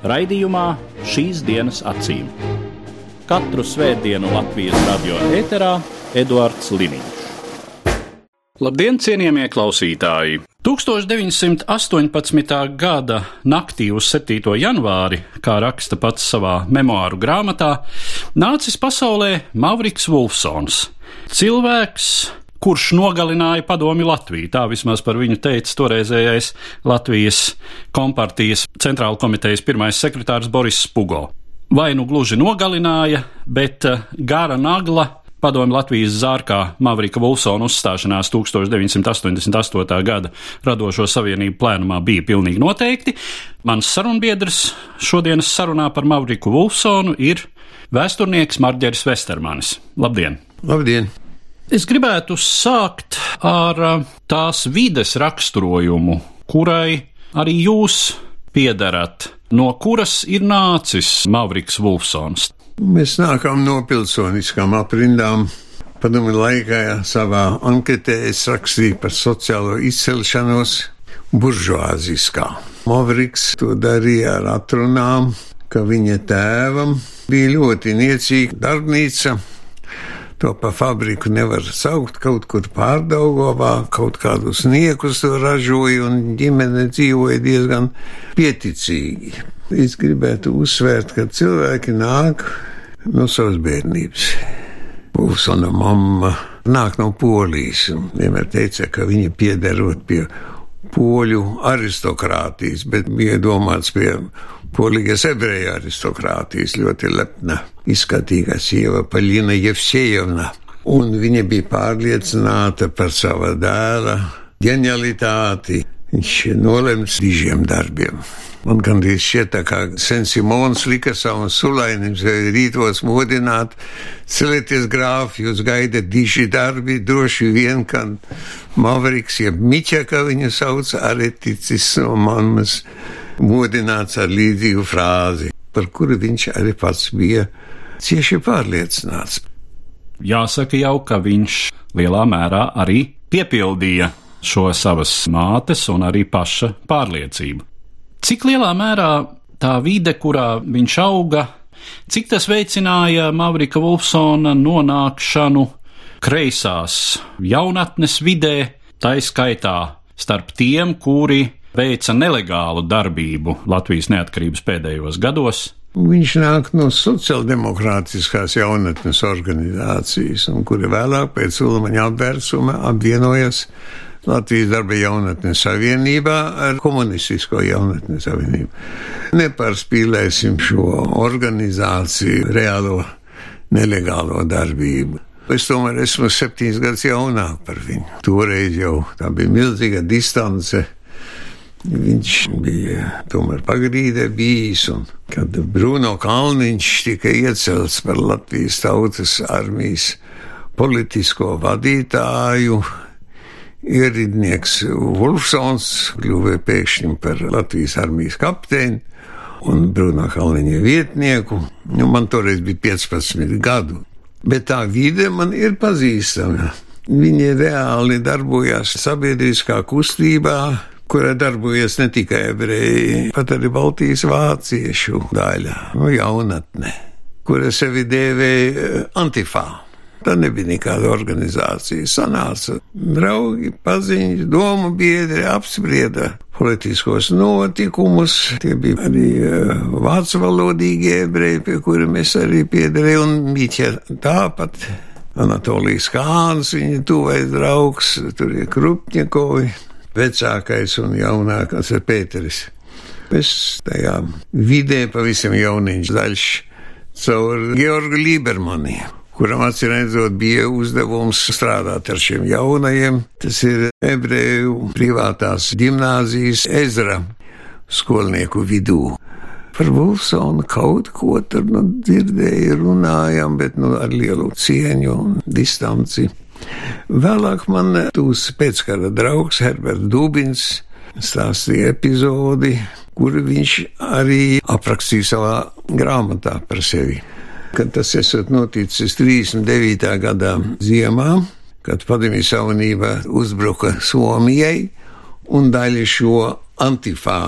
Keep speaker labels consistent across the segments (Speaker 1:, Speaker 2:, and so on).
Speaker 1: Raidījumā šīs dienas acīm. Katru svētdienu Latvijas radio eterā Eduards Liniņš. Labdien, cienījamie klausītāji! 1918. gada naktī uz 7. janvāri, kā raksta pats savā memoāru grāmatā, nācis pasaulē Mavriks Vulfsons. Cilvēks, kurš nogalināja padomi Latviju. Tā vismaz par viņu teica toreizējais Latvijas kompartijas centrāla komitejas pirmais sekretārs Boris Spugo. Vai nu gluži nogalināja, bet eh, gara nagla padomi Latvijas zārkā Mavrika Vulsona uzstāšanās 1988. gada radošo savienību plēnumā bija pilnīgi noteikti. Mans sarunbiedrs šodienas sarunā par Mavriku Vulsonu ir vēsturnieks Marģeris Vestermanis. Labdien!
Speaker 2: Labdien!
Speaker 1: Es gribētu sākt ar uh, tās vides raksturojumu, kurai arī jūs piederat, no kuras ir nācis Mavriks Vulfsons.
Speaker 2: Mēs nākam no pilsoniskām aprindām. Padomu laikā savā anketē es rakstīju par sociālo izcelšanos buržuāziskā. Mavriks to darīja ar atrunām, ka viņa tēvam bija ļoti niecīga darbnīca, To pa fabriku nevar saukt, kaut kur pārdaugovā, kaut kādus niekus ražoja, un ģimene dzīvoja diezgan pieticīgi. Es gribētu uzsvērt, ka cilvēki nāk no savas bērnības. Pulsona mamma nāk no Polijas, vienmēr teica, ka viņa piederot pie poļu aristokrātijas, bet bija domāts pie polijas ebreju aristokrātijas ļoti lepna, izskatīga sieva Palina Jevsejevna. Un viņa bija pārliecināta par sava dēla ģenialitāti. Viņš nolems dižiem darbiem. Man gandrīz šķiet, kā Sensimons lika savam sulainim rītos modināt, celieties grāfi, jūs gaidat diži darbi, droši vien, ka Mavriks, jeb Miķa, kā viņu sauc, arī ticis no mammas modināts ar līdzīgu frāzi, par kuru viņš arī pats bija cieši pārliecināts.
Speaker 1: Jāsaka jau, ka viņš lielā mērā arī piepildīja šo savas mātes un arī paša pārliecību. Cik lielā mērā tā vide, kurā viņš auga, cik tas veicināja Mavrika Vulfsona nonākšanu kreisās jaunatnes vidē, tā skaitā starp tiem, kuri veica nelegālu darbību Latvijas neatkarības pēdējos gados.
Speaker 2: Viņš nāk no sociāldemokrātiskās jaunatnes organizācijas, un kuri vēlāk pēc Ulmaņa apvērsuma apvienojas Latvijas darba jaunatnes savienībā ar komunistisko jaunatnes savienību. Nepārspīlēsim šo organizāciju reālo nelegālo darbību. Es tomēr esmu septiņas gadus jaunāk par viņu. Toreiz jau tā bija milzīga distance. Viņš bija tomēr pagrīdē bijis, un kad Bruno Kalniņš tika iecelts par Latvijas tautas armijas politisko vadītāju, ieridnieks Wolfsons kļuva pēkšņi par Latvijas armijas kapteini un Bruno Kalniņa vietnieku. Nu, man toreiz bija 15 gadu, bet tā vide man ir pazīstama. Viņi reāli darbojās sabiedriskā kustībā, kurā darbojas ne tikai ebreji, bet arī Baltijas vāciešu daļa, nu, jaunatne, kura sevi dēvēja Antifā. Tā nebija nekāda organizācija. Sanāca draugi, paziņas, domu biedri, apsprieda politiskos notikumus. Tie bija arī uh, vācu valodīgie ebreji, pie kuriem es arī piederēju, un Mīķa tāpat. Anatolijas Kāns, viņa tuvais draugs, tur ir Krupņakovi, vecākais un jaunākais ir Pēteris. Es tajā vidē pavisam jauniņš daļš caur Georgu Lībermani kuram acīmredzot bija uzdevums strādāt ar šiem jaunajiem. Tas ir ebreju privātās gimnāzijas ezra skolnieku vidū. par Vulsonu kaut ko tur nu, dzirdēju, runājām, bet nu, ar lielu cieņu un distanci. Vēlāk man tūs pēckara draugs Herberts Dubins stāstīja epizodi, kuru viņš arī aprakstīja savā grāmatā par sevi. Kad tas esot noticis 39. gadā ziemā, kad Padomju Savienība uzbruka Somijai un daļa šo antifā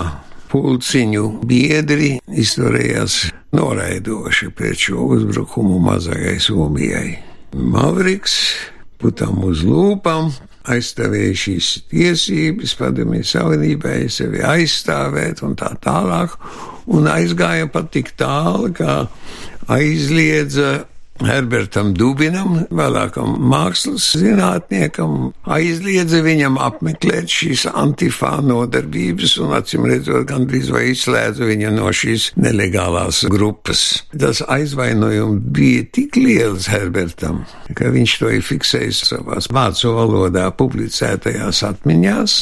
Speaker 2: pulciņu biedri izturējās noraidoši pēc šo uzbrukumu mazajai Somijai. Mavriks putam uz lūpām aizstāvēja šīs tiesības, padomju savienībai sevi aizstāvēt un tā tālāk, un aizgāja pat tik tālu, ka aizliedza Herbertam Dubinam, vēlākam mākslas zinātniekam, aizliedza viņam apmeklēt šīs antifā nodarbības un, acīm redzot, gandrīz vai izslēdza viņu no šīs nelegālās grupas. Tas aizvainojums bija tik liels Herbertam, ka viņš to ir fiksējis savās vācu valodā publicētajās atmiņās.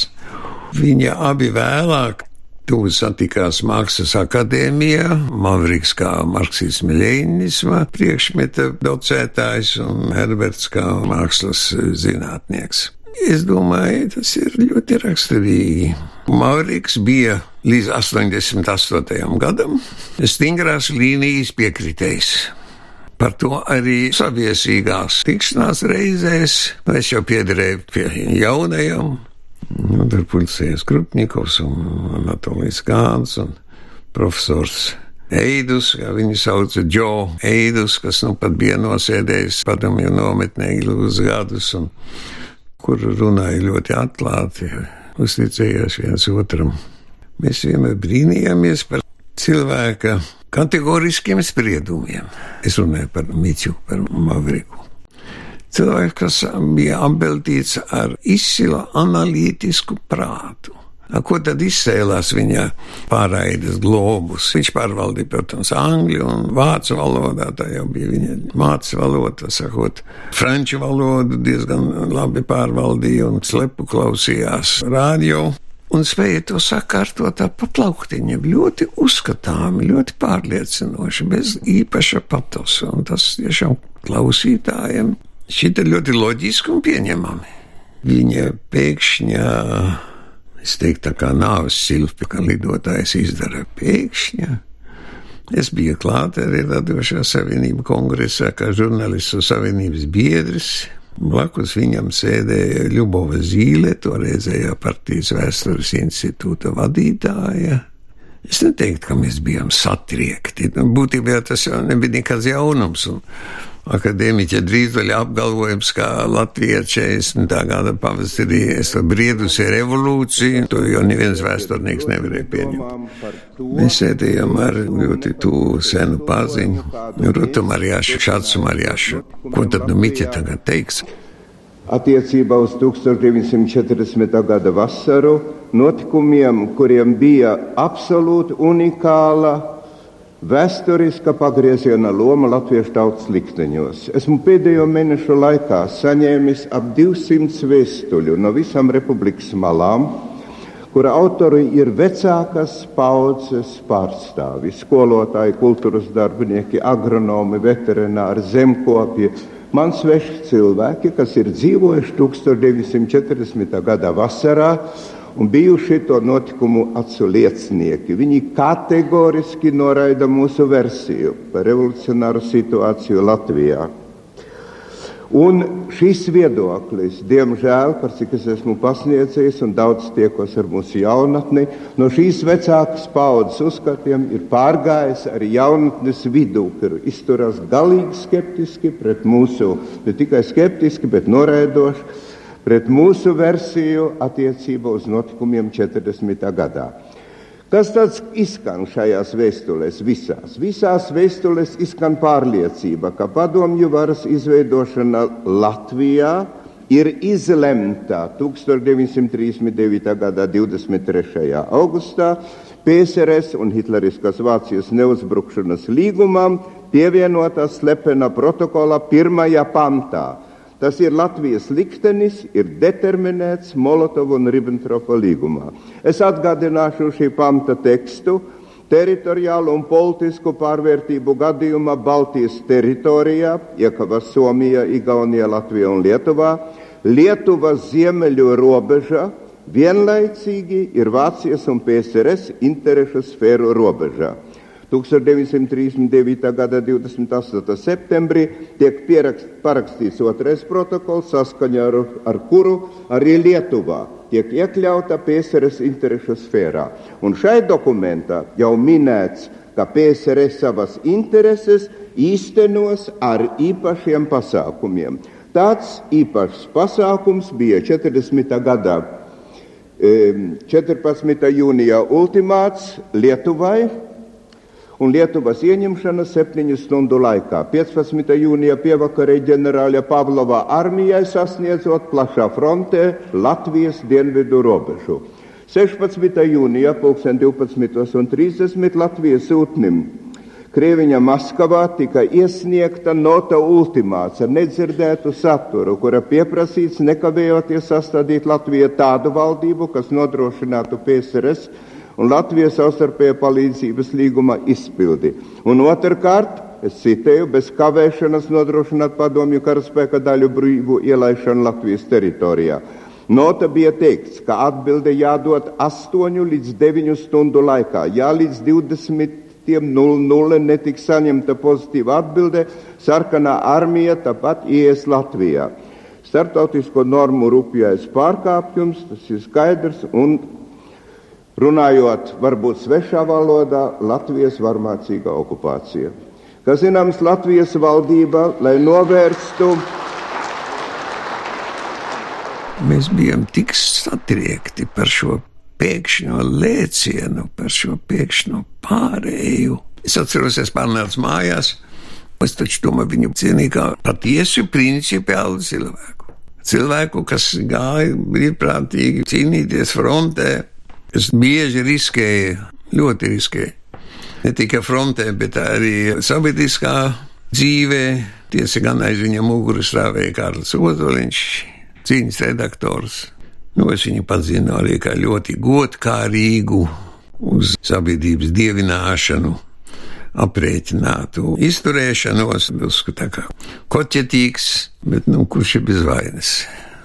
Speaker 2: Viņa abi vēlāk Tuvu satikās Mākslas akadēmijā, Mavriks kā marksisma leņķisma priekšmeta docētājs un Herberts kā mākslas zinātnieks. Es domāju, tas ir ļoti raksturīgi. Mavriks bija līdz 88. gadam stingrās līnijas piekritējs. Par to arī saviesīgās tikšanās reizēs es jau piederēju pie jaunajiem Nu, tur pulcējas Krupņikovs un Anatolijas Kāns un profesors Eidus, kā viņu sauca Džo Eidus, kas nu pat bija nosēdējis padomju nometnē ilgus gadus un kur runāja ļoti atklāti, uzticējās viens otram. Mēs vienmēr brīnījāmies par cilvēka kategoriskiem spriedumiem. Es runāju par Miķu, par Mavriku. Cilvēks, kas bija apbeltīts ar izcilu analītisku prātu. Ko tad izcēlās viņa pārraides globus? Viņš pārvaldīja, protams, angļu un vācu valodā. Tā jau bija viņa mācība valoda, sakot, franču valodu diezgan labi pārvaldīja un slepu klausījās radio. Un spēja to sakārtot pa plauktiņiem ļoti uzskatāmi, ļoti pārliecinoši, bez īpaša patosa. Un tas tiešām klausītājiem Šķiet ļoti loģiski un pieņemami. Viņa pēkšņā, es teiktu, tā kā nāves silpi, ka lidotājs izdara pēkšņā. Es biju klāt arī Radošā savienība kongresā, kā žurnālistu savienības biedrs. Blakus viņam sēdēja Ļubova Zīle, toreizējā partijas vēstures institūta vadītāja. Es neteiktu, ka mēs bijām satriekti. Būtībā tas jau nebija nekāds jaunums. Un akadēmiķa Drīzuļa apgalvojums, ka Latvija 40. gada pavasarī ir briedusi revolūciju, to jau neviens vēsturnieks nevarēja pieņemt. Mēs sēdējām ar ļoti tuvu senu paziņu, Rutu Marjāšu, Šācu Marjāšu. Ko tad nu Miķa tagad teiks?
Speaker 3: Attiecībā uz 1940. gada vasaru notikumiem, kuriem bija absolūti unikāla Vēsturiska pagrieziena loma latviešu tautas likteņos. Esmu pēdējo mēnešu laikā saņēmis ap 200 vēstuļu no visām republikas malām, kura autori ir vecākas paudzes pārstāvi - skolotāji, kultūras darbinieki, agronomi, veterināri, zemkopi. Man sveši cilvēki, kas ir dzīvojuši 1940. gada vasarā un bijuši to notikumu acu liecinieki. Viņi kategoriski noraida mūsu versiju par revolucionāru situāciju Latvijā. Un šis viedoklis, diemžēl, par cik es esmu pasniedzējis un daudz tiekos ar mūsu jaunatni, no šīs vecākas paudzes uzskatiem ir pārgājis arī jaunatnes vidū, kur izturās galīgi skeptiski pret mūsu, ne tikai skeptiski, bet noraidoši pret mūsu versiju attiecībā uz notikumiem 40. gadā. Kas tāds izskan šajās vēstulēs visās? Visās vēstulēs izskan pārliecība, ka padomju varas izveidošana Latvijā ir izlemta 1939. gada 23. augustā PSRS un Hitleriskās Vācijas neuzbrukšanas līgumam pievienotā slepena protokola pirmajā pantā Tas ir Latvijas liktenis, ir determinēts Molotova un Ribbentropa līgumā. Es atgādināšu šī panta tekstu. teritoriālu un politisku pārvērtību gadījumā Baltijas teritorijā, iekavas Somija, Igaunija, Latvija un Lietuvā, Lietuvas ziemeļu robeža vienlaicīgi ir Vācijas un PSRS interešu sfēru robežā. 1939. gada 28. septembrī tiek pierakst, parakstīts otrais protokols, saskaņā ar, ar kuru arī Lietuvā tiek iekļauta PSRS interešu sfērā. Un šai dokumentā jau minēts, ka PSRS savas intereses īstenos ar īpašiem pasākumiem. Tāds īpašs pasākums bija 40. gadā 14. jūnijā ultimāts Lietuvai un Lietuvas ieņemšana septiņu stundu laikā. 15. jūnija pievakarē ģenerāļa Pavlova armijai sasniedzot plašā frontē Latvijas dienvidu robežu. 16. jūnijā 12.30 Latvijas sūtnim Krieviņa Maskavā tika iesniegta nota ultimāts ar nedzirdētu saturu, kura pieprasīts nekavējoties sastādīt Latvijai tādu valdību, kas nodrošinātu PSRS un Latvijas savstarpēja palīdzības līguma izpildi. Un otrkārt, es citēju, bez kavēšanas nodrošināt padomju karaspēka daļu brīvu ielaišanu Latvijas teritorijā. Nota bija teikts, ka atbilde jādod 8 līdz 9 stundu laikā, ja līdz 20.00 netiks saņemta pozitīva atbilde, sarkanā armija tāpat ies Latvijā. Startautisko normu rupjais pārkāpjums, tas ir skaidrs, un runājot varbūt svešā valodā, Latvijas varmācīga okupācija. Kā zināms, Latvijas valdība, lai novērstu.
Speaker 2: Mēs bijām tik satriekti par šo pēkšņo lēcienu, par šo pēkšņo pārēju. Es atceros, es pārnācu mājās, es taču domāju viņu cienīju kā patiesu principiālu cilvēku. Cilvēku, kas gāja brīvprātīgi cīnīties frontē, Es bieži riskēju, ļoti riskēju. Ne tikai frontē, bet arī sabiedriskā dzīvē. Tiesa gan aiz viņa muguras stāvēja Kārlis Ozoliņš, cīņas redaktors. Nu, es viņu pazinu arī kā ļoti godkārīgu uz sabiedrības dievināšanu aprēķinātu izturēšanos, uzskata, kā koķetīgs, bet, nu, kurš ir bez vainas?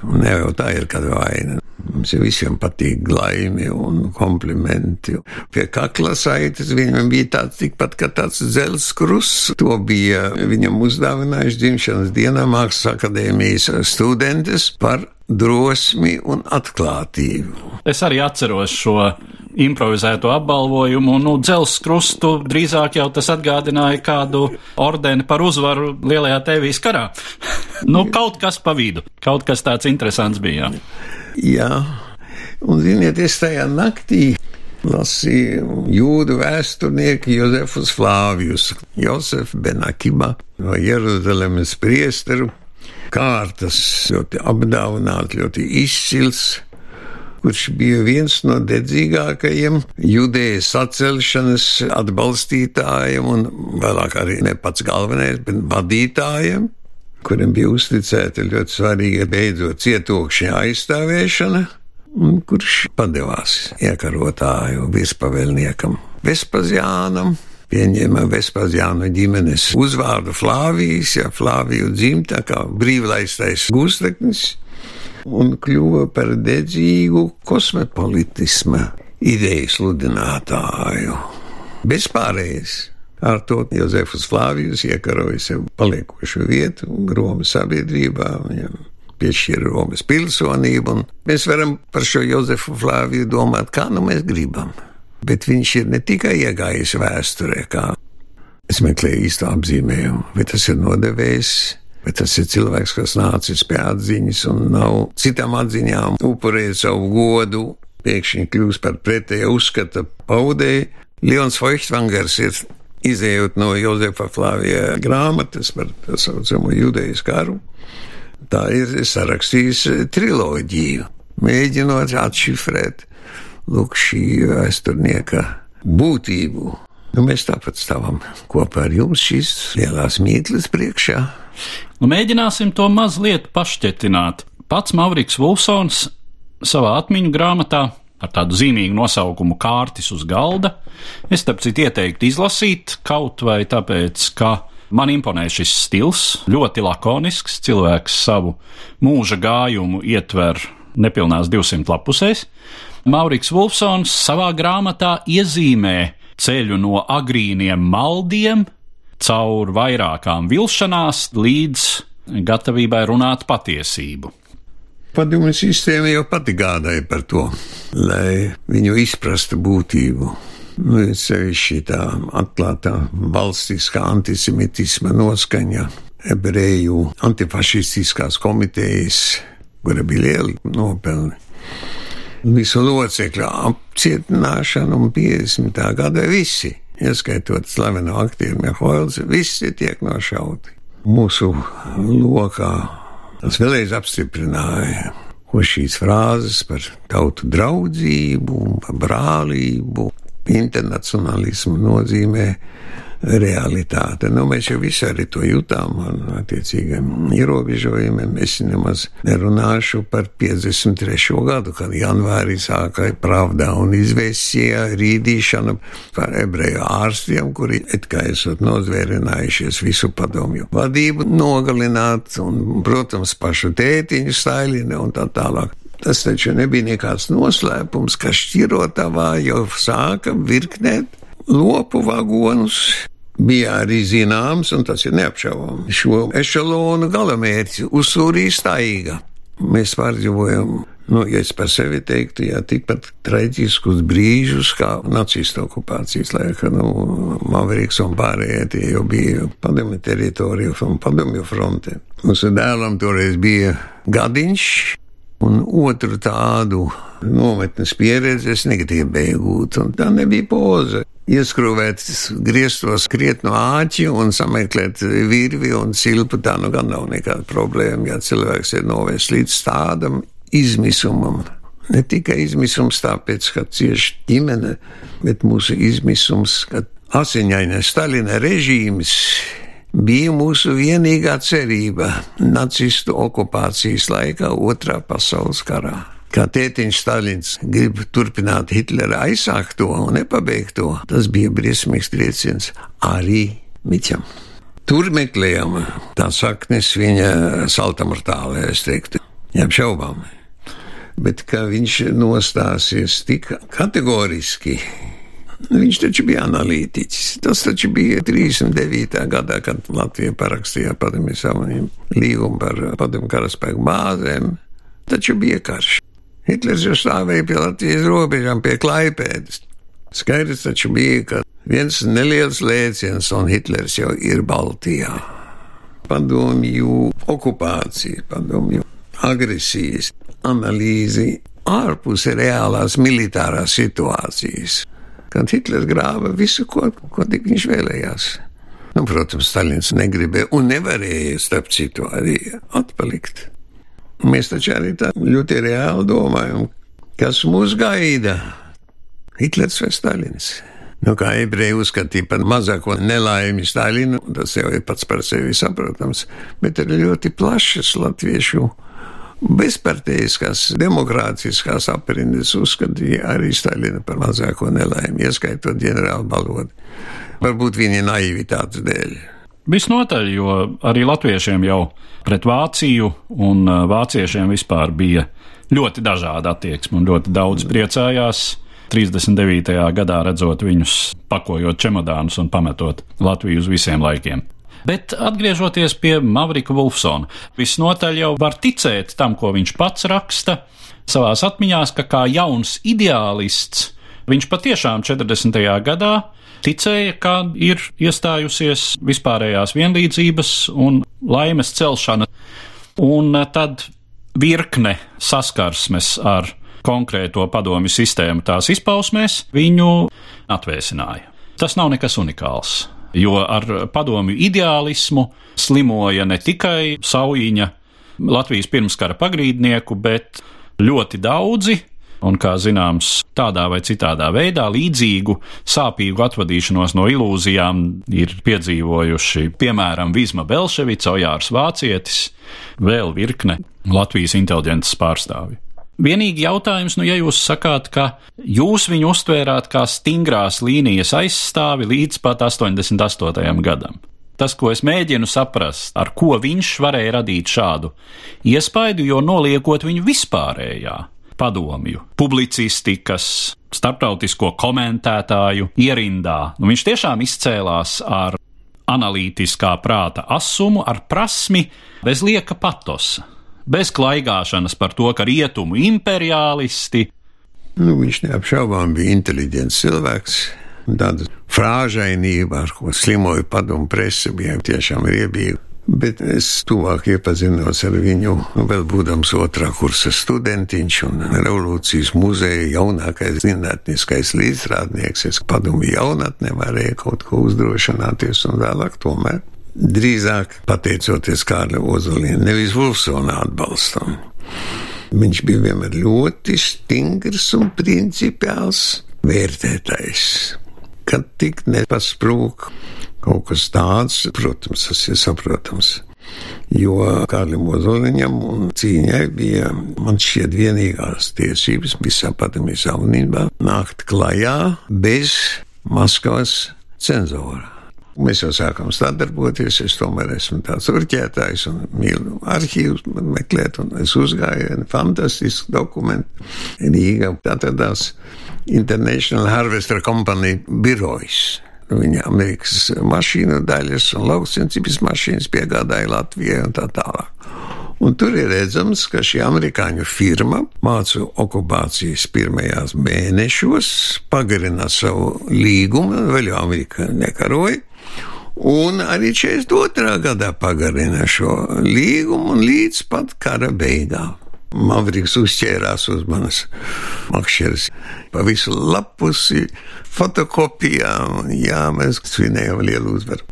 Speaker 2: Un ne jau tā ir kāda vaina. Mums visiem patīk laimi un komplimenti. Pie kakla saites viņam bija tāds tikpat kā tāds dzelzs krusts. To bija viņam uzdāvinājuši dzimšanas dienā Mākslas akadēmijas studentes par drosmi un atklātību.
Speaker 1: Es arī atceros šo improvizēto apbalvojumu, un nu, dzelzs krustu drīzāk jau tas atgādināja kādu ordeni par uzvaru lielajā tevijas karā. nu, kaut kas pa vidu, kaut kas tāds interesants bija.
Speaker 2: Jā, un ziniet, es tajā naktī lasīju jūdu vēsturnieku Jozefus Flāvijus, Josefu Benakiba no Jeruzalemes priesteru. Kārtas, ļoti apdāvināts, ļoti izcils kurš bija viens no dedzīgākajiem judējas sacelšanas atbalstītājiem un vēlāk arī ne pats galvenais, bet vadītājiem, kuriem bija uzticēta ļoti svarīga beidzot cietokšņa aizstāvēšana, kurš padevās iekarotāju vispavēlniekam Vespazjānam pieņēma Vespazjānu ģimenes uzvārdu Flāvijas, ja Flāviju dzimta kā brīvlaistais gūsteknis, un kļuva par dedzīgu kosmopolitisma ideju sludinātāju. Bez pārējais. Ar to Jozefus Flāvijus iekaroja sev paliekošu vietu Romas sabiedrībā, viņam piešķīra Romas pilsonību, un mēs varam par šo Jozefu Flāviju domāt, kā nu mēs gribam. Bet viņš ir ne tikai iegājis vēsturē, kā es meklēju īsto apzīmējumu, bet tas ir nodevējis Bet tas ir cilvēks, kas nācis pie atziņas un nav citām atziņām upurējis savu godu, pēkšņi kļūst par pretēju uzskata paudēju. Leons Feuchtwangers ir izējot no Jozefa Flāvija grāmatas par tā saucamo judejas karu. Tā ir sarakstījis triloģiju, mēģinot atšifrēt lūk šī vēsturnieka būtību. Nu, mēs tāpat stāvam kopā ar jums šīs lielās mīklas priekšā.
Speaker 1: Nu, mēģināsim to mazliet pašķetināt. Pats Maurits Vulsons savā atmiņu grāmatā ar tādu zīmīgu nosaukumu Kārtis uz galda. Es starp citu ieteiktu izlasīt kaut vai tāpēc, ka man imponē šis stils, ļoti lakonisks. Cilvēks savu mūža gājumu ietver nepilnās 200 lapusēs. Mauriks Wolfsons savā grāmatā iezīmē ceļu no agrīniem maldiem caur vairākām vilšanās līdz gatavībai runāt patiesību.
Speaker 2: Padomju sistēma jau pati gādāja par to, lai viņu izprastu būtību. Nu, sevišķi tā atklātā valstiskā antisemitisma noskaņa, ebreju antifašistiskās komitejas, kura bija lieli nopelni. Visu locekļu apcietināšanu un 50. gada visi, ieskaitot slaveno aktieru Mihoils, visi tiek nošauti. Mūsu lokā Tas vēlreiz apstiprināja, ko šīs frāzes par tautu draudzību, par brālību, internacionālismu nozīmē realitāte. Nu, mēs jau visi arī to jutām ar attiecīgiem ierobežojumiem. Es nemaz nerunāšu par 53. gadu, kad janvārī sāka pravda un izvēsīja rīdīšana par ebreju ārstiem, kuri it kā esot nozvērinājušies visu padomju vadību nogalināt, un, protams, pašu tētiņu Staļina un tā tālāk. Tas taču nebija nekāds noslēpums, ka šķirotavā jau sāka virknēt lopu vagonus. Bija arī zināms, un tas ir neapšaubāms, šo ešalonu galamērķi uzsūrīja staiga. Mēs pārdzīvojam, nu, ja es par sevi teiktu, jā, tikpat traģiskus brīžus kā nacistu okupācijas laikā. Nu, Maveriks un pārējie tie jau bija padomju teritorija un padomju fronte. Mūsu dēlam toreiz bija gadiņš, un otru tādu nometnes pieredzi es negribēju gūt, un tā nebija poza. Ieskrūvēt griestos kriet no āķi un sameklēt virvi un silpu, tā nu gan nav nekāda problēma, ja cilvēks ir novērsts līdz tādam izmisumam. Ne tikai izmisums tāpēc, ka cieši ģimene, bet mūsu izmisums, ka asiņainais Stalina režīms bija mūsu vienīgā cerība nacistu okupācijas laikā Otrā pasaules karā. Kā tētiņš Stalins grib turpināt Hitlera aizsākto un nepabeigto, tas bija briesmīgs trieciens arī Miķam. Tur meklējām tā saknes viņa saltamortālē, es teiktu, neapšaubām. Bet kā viņš nostāsies tik kategoriski, Viņš taču bija analītiķis. Tas taču bija 39. gadā, kad Latvija parakstīja padomju savienību līgumu par padomju karaspēku bāzēm. Taču bija karš. Hitlers jau stāvēja pie Latvijas robežām, pie Klaipēdas. Skaidrs taču bija, ka viens neliels lēciens un Hitlers jau ir Baltijā. Padomju okupācija, padomju agresijas analīzi ārpus reālās militārās situācijas kad Hitlers grāva visu, ko, ko tik viņš vēlējās. Nu, protams, Stalins negribēja un nevarēja, starp citu, arī atpalikt. Mēs taču arī tā ļoti reāli domājam, kas mūs gaida. Hitlers vai Stalins? Nu, kā ebreji uzskatīja par mazāko nelaimi Stalinu, tas jau ir pats par sevi saprotams, bet ir ļoti plašas latviešu bezparteiskās, demokrātiskās aprindas uzskatīja arī Stalinu par mazāko nelaimi, ieskaitot ģenerāli balodi. Varbūt viņa naivitātes dēļ.
Speaker 1: Visnotaļ, jo arī latviešiem jau pret Vāciju un vāciešiem vispār bija ļoti dažāda attieksme un ļoti daudz priecājās. 39. gadā redzot viņus pakojot čemodānus un pametot Latviju uz visiem laikiem. Bet atgriežoties pie Mavrika Wolfsona, visnotaļ jau var ticēt tam, ko viņš pats raksta savās atmiņās, ka kā jauns ideālists viņš patiešām 40. gadā ticēja, ka ir iestājusies vispārējās vienlīdzības un laimes celšana, un tad virkne saskarsmes ar konkrēto padomju sistēmu tās izpausmēs viņu atvēsināja. Tas nav nekas unikāls jo ar padomju ideālismu slimoja ne tikai Saujiņa, Latvijas pirmskara pagrīdnieku, bet ļoti daudzi. Un, kā zināms, tādā vai citādā veidā līdzīgu sāpīgu atvadīšanos no ilūzijām ir piedzīvojuši piemēram Vizma Belševica, Ojārs Vācietis, vēl virkne Latvijas inteliģences pārstāvju. Vienīgi jautājums, nu, ja jūs sakāt, ka jūs viņu uztvērāt kā stingrās līnijas aizstāvi līdz pat 88. gadam. Tas, ko es mēģinu saprast, ar ko viņš varēja radīt šādu iespaidu, jo noliekot viņu vispārējā padomju, publicistikas, starptautisko komentētāju ierindā, nu, viņš tiešām izcēlās ar analītiskā prāta asumu, ar prasmi bez lieka patosa bez klaigāšanas par to, ka rietumu imperialisti.
Speaker 2: Nu, viņš neapšaubām bija inteliģents cilvēks. Tāda frāžainība, ar ko slimoja padomu presa, bija tiešām riebīga. Bet es tuvāk iepazinos ar viņu, vēl būdams otrā kursa studentiņš un revolūcijas muzeja jaunākais zinātniskais līdzstrādnieks. Es padomu jaunatnē varēju kaut ko uzdrošināties un vēlāk tomēr drīzāk pateicoties Kārļa Ozoliem, nevis Vulsona atbalstam. Viņš bija vienmēr ļoti stingrs un principiāls vērtētājs. Kad tik nepasprūk kaut kas tāds, protams, tas ir saprotams. Jo Kārlim Ozoliņam un cīņai bija, man šķiet, vienīgās tiesības visā padomju savienībā nākt klajā bez Maskavas cenzora. Mēs jau sākām sadarboties. Es tomēr esmu tāds urķētājs un mīlu arhīvus meklēt. Es uzgāju fantastisku dokumentu Rīgā. Atradās International Harvester Company birojas. Viņa Amerikas mašīnu daļas un lauksensības mašīnas piegādāja Latvijai un tā tālāk. Un tur ir redzams, ka šī amerikāņu firma mācu okupācijas pirmajās mēnešos pagarina savu līgumu, vēl jau Amerika nekaroja, Un arī 42. gadā pagarina šo līgumu līdz pat kara beigām. Mavriks uzķērās uz manas makšķeres pa visu lapusi, fotokopijām, jā, mēs svinējām lielu uzvaru.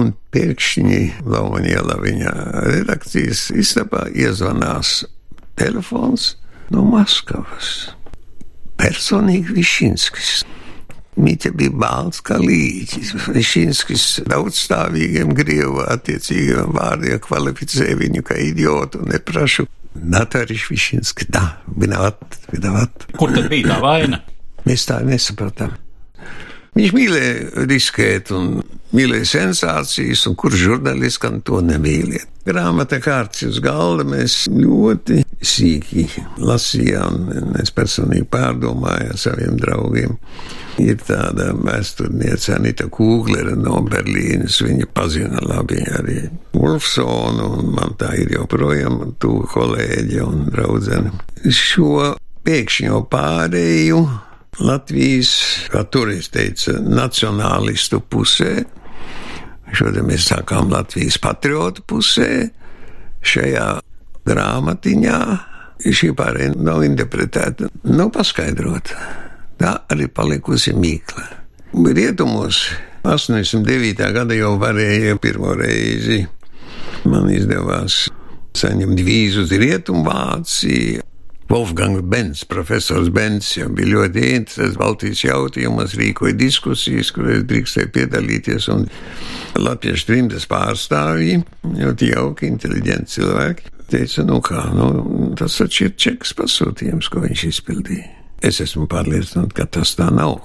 Speaker 2: Un pēkšņi Laumaņielā viņa redakcijas istabā iezvanās telefons no Maskavas. Personīgi Višinskis. Mīķa bija balts kā līķis. Višinskis daudzstāvīgiem Grievu attiecīgiem vārdiem kvalificē viņu kā idiotu un neprašu. Natariš Višinski, tā, vinavat, vinavat.
Speaker 1: Kur tad bija tā vaina?
Speaker 2: Mēs tā nesapratām. Viņš mīlēja riskēt un mīlēja sensācijas, un kurš žurnālists gan to nemīlēja. Grāmata kārtas uz galda mēs ļoti sīki lasījām, un es personīgi pārdomāju ar saviem draugiem. Ir tāda vēsturniece Anita Kūglera no Berlīnas. Viņa pazina labi arī Wolfsonu, un man tā ir joprojām tuvu kolēģi un draudzene. Šo pēkšņo pārēju Latvijas, kā toreiz teica, nacionālistu pusē. Šodien mēs sākām Latvijas patriotu pusē. Šajā grāmatiņā šī pārējā nav interpretēta, nav paskaidrota tā arī palikusi mīkla. Rietumos 89. gada jau varēja pirmo reizi. Man izdevās saņemt vīzu uz Rietumvāciju. Wolfgangs Bens, profesors Bens, jau bija ļoti interesants Baltijas jautājumos, rīkoja diskusijas, kurās drīkstēja piedalīties. Un Latvijas trimdas pārstāvji, ļoti jauki, inteliģenti cilvēki, teica, nu kā, nu, tas taču ir čeks pasūtījums, ko viņš izpildīja. Es esmu pārliecināts, ka tas tā nav.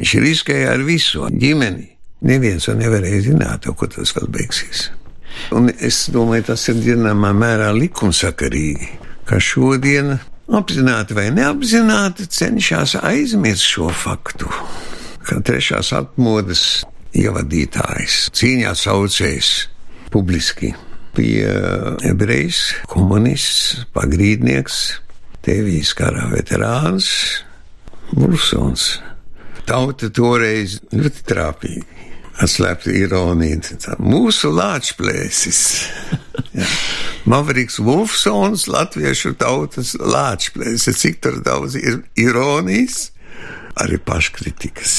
Speaker 2: Viņš riskēja ar visu ģimeni. Neviens to nevarēja zināt, ko tas vēl beigsies. Un es domāju, tas ir zināmā mērā likumsakarīgi, ka šodien apzināti vai neapzināti cenšas aizmirst šo faktu, ka trešās atmodas ievadītājs, cīņā saucējs publiski bija ebrejs, komunists, pagrīdnieks, Tēvijas karā veterāns Vulsons. Tauta toreiz ļoti trāpīgi. Atslēpta ironija. Tā, mūsu lāčplēsis. Mavriks Vulfsons, latviešu tautas lāčplēsis. Cik tur daudz ir ironijas, arī paškritikas.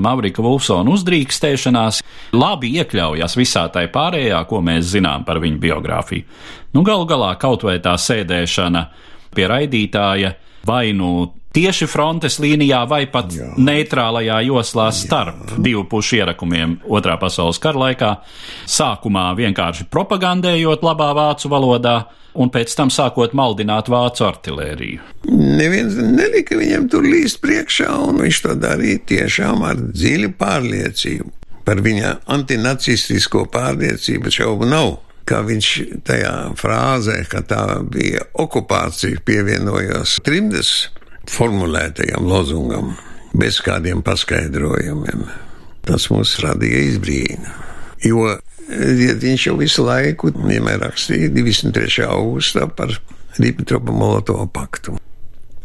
Speaker 1: Mavrika Vulfsona uzdrīkstēšanās labi iekļaujas visā tai pārējā, ko mēs zinām par viņu biogrāfiju. Nu, galu galā kaut vai tā sēdēšana pie raidītāja vai nu tieši frontes līnijā vai pat Jā. neitrālajā joslā starp Jā. divu pušu ierakumiem Otrā pasaules kara laikā, sākumā vienkārši propagandējot labā vācu valodā, un pēc tam sākot maldināt vācu artilēriju.
Speaker 2: Neviens nelika viņam tur līst priekšā, un viņš to darīja tiešām ar dziļu pārliecību. Par viņa antinacistisko pārliecību šaubu nav kā viņš tajā frāzē, ka tā bija okupācija, pievienojās trimdes formulētajam lozungam, bez kādiem paskaidrojumiem. Tas mums radīja izbrīnu. Jo ja viņš jau visu laiku vienmēr rakstīja 23. augustā par Ribbentropa-Molotovu paktu.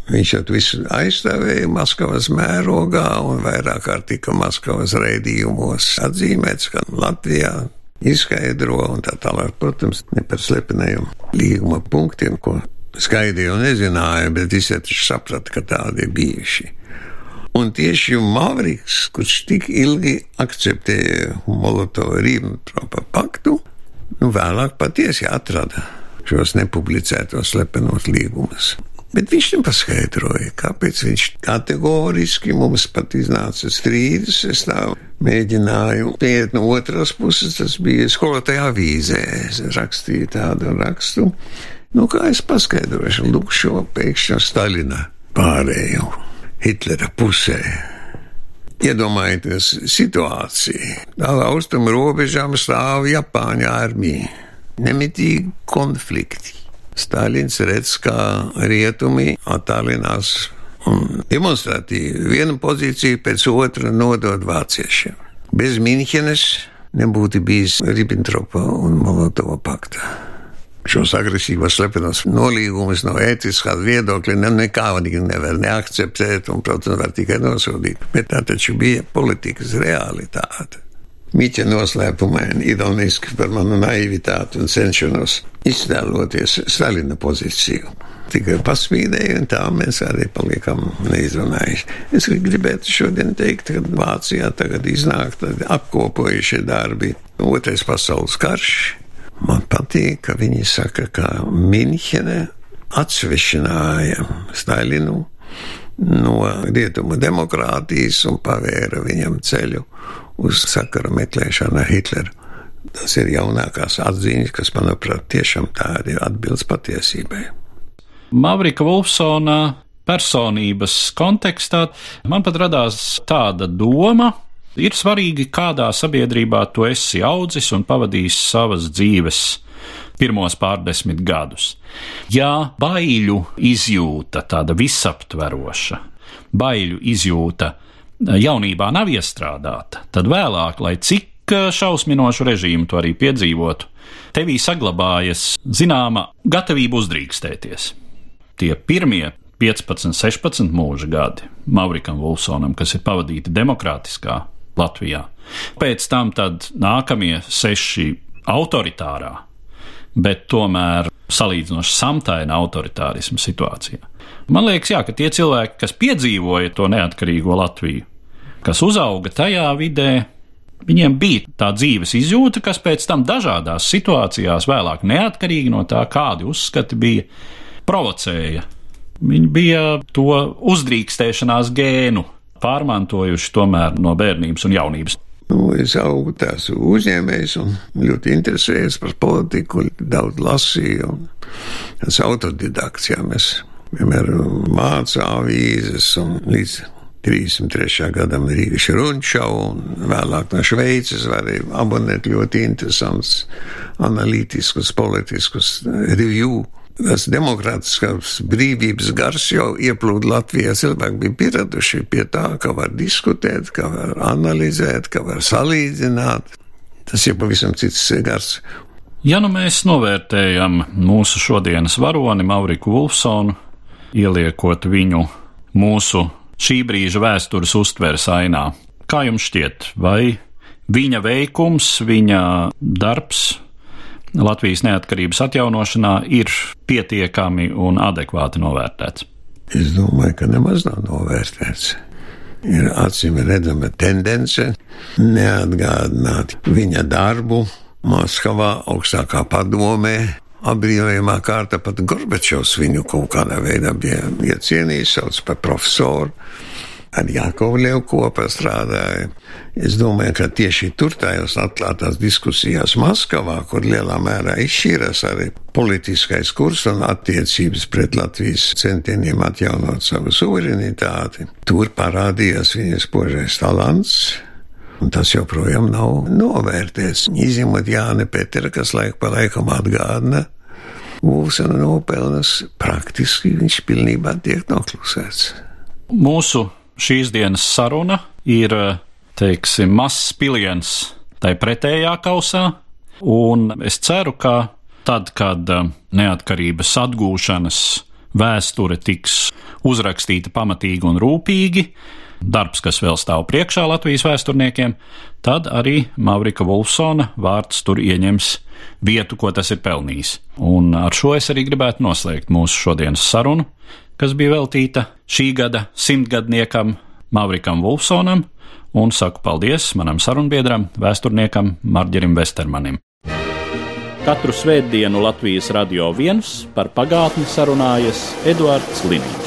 Speaker 2: Viņš jau visu aizstāvēja Maskavas mērogā un vairāk kārt tika Maskavas raidījumos atzīmēts, ka Latvijā izskaidro un tā tālāk, protams, ne par slepenajiem līguma punktiem, ko skaidri jau nezināja, bet visi taču saprata, ka tādi ir bijuši. Un tieši Mavriks, kurš tik ilgi akceptēja Molotovu-Ribbentropa paktu, nu vēlāk patiesi atrada šos nepublicētos slepenos līgumus. Bet viņš nepaskaidroja, kāpēc viņš kategoriski mums pat iznāca strīdus. Es tā mēģināju iet no otras puses, tas bija skolotāja avīzē. Es rakstīju tādu rakstu. Nu, kā es paskaidrošu, lūk, šo pēkšņo Stalina pārēju Hitlera pusē. Iedomājieties situāciju. Tālā austrumu robežām stāv Japāņu armija. Nemitīgi konflikti. Stalins redz, kā rietumi attālinās un demonstratīvi vienu pozīciju pēc otra nodod vāciešiem. Bez Minhenes nebūtu bijis Ribbentropa un Molotova pakta. Šos agresīvos slepenos nolīgumus no ētiskā viedokļa ne, nekā nevar neakceptēt un, protams, var tikai nosodīt. Bet tā taču bija politikas realitāte. Mīķa noslēpumaini, ironiski par manu naivitāti un cenšanos iztēloties Stalina pozīciju. Tikai paspīdēju, un tā mēs arī paliekam neizrunājuši. Es gribētu šodien teikt, ka Vācijā tagad iznāk apkopojušie darbi. Otrais pasaules karš. Man patīk, ka viņi saka, ka Minhene atsvešināja Stalinu no rietumu demokrātijas un pavēra viņam ceļu uz sakaru meklēšanu ar Hitleru. Tas ir jaunākās atziņas, kas, manuprāt, tiešām tā ir atbildes patiesībai.
Speaker 1: Mavrika Wolfsona personības kontekstā man pat radās tāda doma, ir svarīgi, kādā sabiedrībā tu esi audzis un pavadījis savas dzīves pirmos pārdesmit gadus. Ja baiļu izjūta, tāda visaptveroša, baiļu izjūta jaunībā nav iestrādāta, tad vēlāk, lai cik eh, šausminošu režīmu tu arī piedzīvotu, tevī saglabājas zināma gatavība uzdrīkstēties. Tie pirmie 15, 16 mūža gadi Maurikam Vulsonam, kas ir pavadīti demokrātiskā Latvijā. Pēc tam nākamie seši autoritārā, bet tomēr salīdzinoši samtaina autoritārismu situācijā. Man liekas, jā, ka tie cilvēki, kas piedzīvoja to neatkarīgo Latviju, kas uzauga tajā vidē, viņiem bija tā dzīves izjūta, kas pēc tam dažādās situācijās, vēlāk neatkarīgi no tā, kādi uzskati bija, provocēja. Viņi bija to uzdrīkstēšanās gēnu pārmantojuši tomēr no bērnības un jaunības.
Speaker 2: Nu, es augu tās uzņēmējs un ļoti interesējos par politiku, daudz lasīju. Es autodidakts, jā, mēs vienmēr mācām avīzes un līdz 33. gadam Rīgas Runčau un vēlāk no Šveices varēja abonēt ļoti interesants analītiskus, politiskus review tas demokrātiskās brīvības gars jau ieplūda Latvijā. Cilvēki bija pieraduši pie tā, ka var diskutēt, ka var analizēt, ka var salīdzināt. Tas ir pavisam cits gars.
Speaker 1: Ja nu mēs novērtējam mūsu šodienas varoni Mauriku Vulfsonu, ieliekot viņu mūsu šī brīža vēstures uztveres ainā, kā jums šķiet, vai viņa veikums, viņa darbs Latvijas neatkarības atjaunošanā ir pietiekami un adekvāti novērtēts?
Speaker 2: Es domāju, ka nemaz nav novērtēts. Ir acīm redzama tendence neatgādināt viņa darbu Maskavā, augstākā padomē, apbrīnojamā kārta pat Gorbačovs viņu kaut kādā veidā bija, bija cienījis, sauc par profesoru. Ar Jākovļevu kopā strādāja. Es domāju, ka tieši tur tajās atklātās diskusijās Maskavā, kur lielā mērā izšķīrās arī politiskais kurs un attiecības pret Latvijas centieniem atjaunot savu suverenitāti, tur parādījās viņas spožais talants, Un tas joprojām nav novērtēts. Izņemot Jāni Petera, kas laiku pa laikam atgādina, mūsu nopelnas praktiski viņš pilnībā tiek noklusēts.
Speaker 1: Mūsu šīs dienas saruna ir, teiksim, mazs piliens tai pretējā kausā, un es ceru, ka tad, kad neatkarības atgūšanas vēsture tiks uzrakstīta pamatīgi un rūpīgi, darbs, kas vēl stāv priekšā Latvijas vēsturniekiem, tad arī Mavrika Vulfsona vārds tur ieņems vietu, ko tas ir pelnījis. Un ar šo es arī gribētu noslēgt mūsu šodienas sarunu, kas bija veltīta šī gada simtgadniekam Mavrikam Vulfsonam, un saku paldies manam sarunbiedram, vēsturniekam Marģerim Vestermanim. Katru svētdienu Latvijas radio viens par pagātni sarunājas Eduards Līniju.